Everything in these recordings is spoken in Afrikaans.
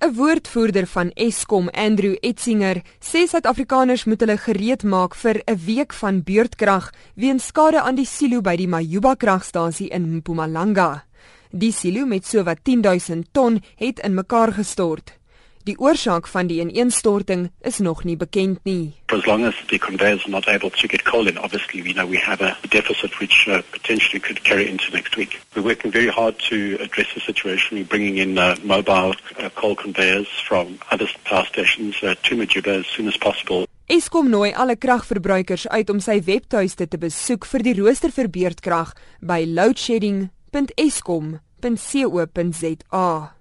'n Woordvoerder van Eskom, Andrew Etzinger, sê Suid-Afrikaners moet hulle gereed maak vir 'n week van beurtkrag weens skade aan die silo by die Majuba kragstasie in Mpumalanga. Die silo met sowat 10000 ton het in mekaar gestort. Die oorsaak van die ineenstorting is nog nie bekend nie. As long as the conveyors are not able to get coal in, obviously we know we have a deficit which uh, potentially could carry into next week. We're working very hard to address the situation. We're bringing in uh, mobile uh, coal conveyors from other power stations uh, to Majuba as soon as possible. Eskom nooi alle kragverbruikers uit om sy webtuiste te besoek vir die rooster vir beurtkrag by loadshedding.eskom.co.za.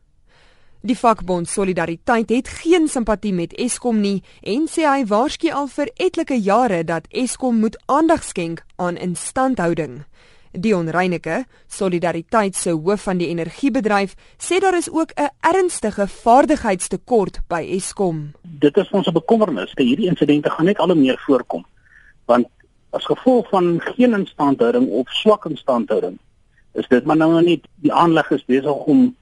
Die vakbond Solidariteit het geen simpatie met Eskom nie en sê hy waarsku al vir etlike jare dat Eskom moet aandag skenk aan instandhouding. Dion Reyneke, Solidariteit se hoof van die energiebedryf, sê daar is ook 'n ernstige vaardigheidstekort by Eskom. Dit is ons bekommernis dat hierdie insidente gaan net al meer voorkom. Want as gevolg van geen instandhouding of swak instandhouding, is dit maar nou net die aanleg is besig om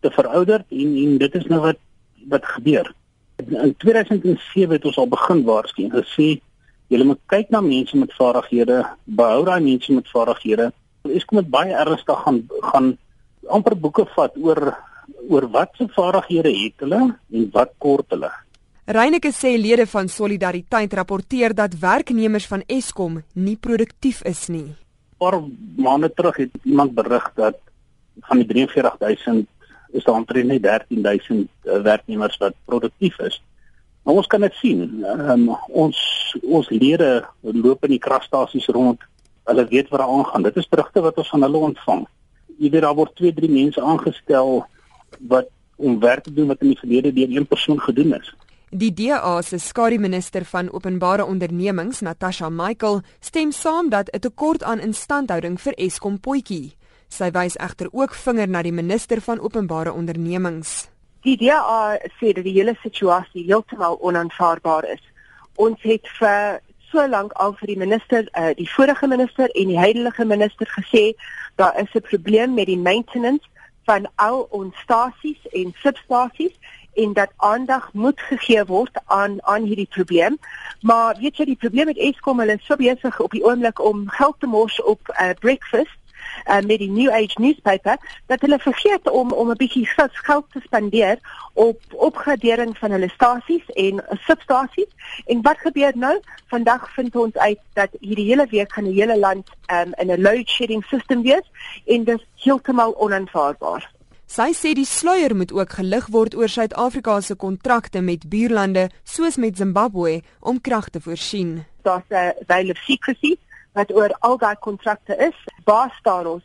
te verouder en en dit is nou wat wat gebeur. In 2007 het ons al begin waarsku en gesê julle moet kyk na mense met vaardighede, behou daai mense met vaardighede. Ons kom met baie ernstig gaan gaan amper boeke vat oor oor wat se vaardighede het hulle en wat kort hulle. Reyneke sê lede van Solidariteit rapporteer dat werknemers van Eskom nie produktief is nie. 'n Paar maande terug het iemand berig dat van die 43000 is daar omtrent net 13000 uh, werknemers wat produktief is. Maar ons kan dit sien. Um, ons ons lede loop in die kragstasies rond. Hulle weet wat daar aangaan. Dit is terugte wat ons van hulle ontvang. Jy weet daar word 2, 3 mense aangestel wat om werk te doen wat in die verlede deur een persoon gedoen is. Die DA se skare minister van openbare ondernemings, Natasha Michael, stem saam dat 'n tekort aan instandhouding vir Eskom potjie Sy wys egter ook vinger na die minister van openbare ondernemings. Die DA sê dat die hele situasie heeltemal onaanvaarbaar is. Ons het vir so lank al vir die minister, uh, die vorige minister en die huidige minister gesê daar is 'n probleem met die maintenance van al ons stasies en substasies en dat aandag moet gegee word aan aan hierdie probleem. Maar weet jy die probleem met Eskom, hulle is so besig op die oomblik om geld te mors op uh, breakfast uh, met die New Age newspaper dat hulle vergeet om om 'n bietjie geld te spandeer op opgradering van hulle stasies en substasies. En wat gebeur nou? Vandag vind ons uit dat hierdie hele week gaan die hele land um, in 'n load shedding system wees en dit heeltemal onaanvaarbaar. Sy sê die sluier moet ook gelig word oor Suid-Afrika se kontrakte met buurlande soos met Zimbabwe om krag te voorsien. Daar's 'n veil of secrecy wat oor al daai kontrakte is, waar staan ons?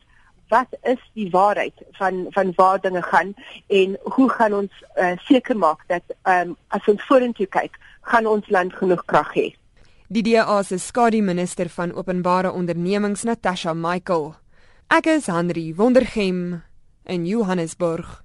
Wat is die waarheid van van waar dinge gaan en hoe gaan ons uh, seker maak dat um, as ons vorentoe kyk, gaan ons land genoeg krag hê? Die DA se skadu minister van openbare ondernemings Natasha Michael. Ek is Henry Wondergem in Johannesburg.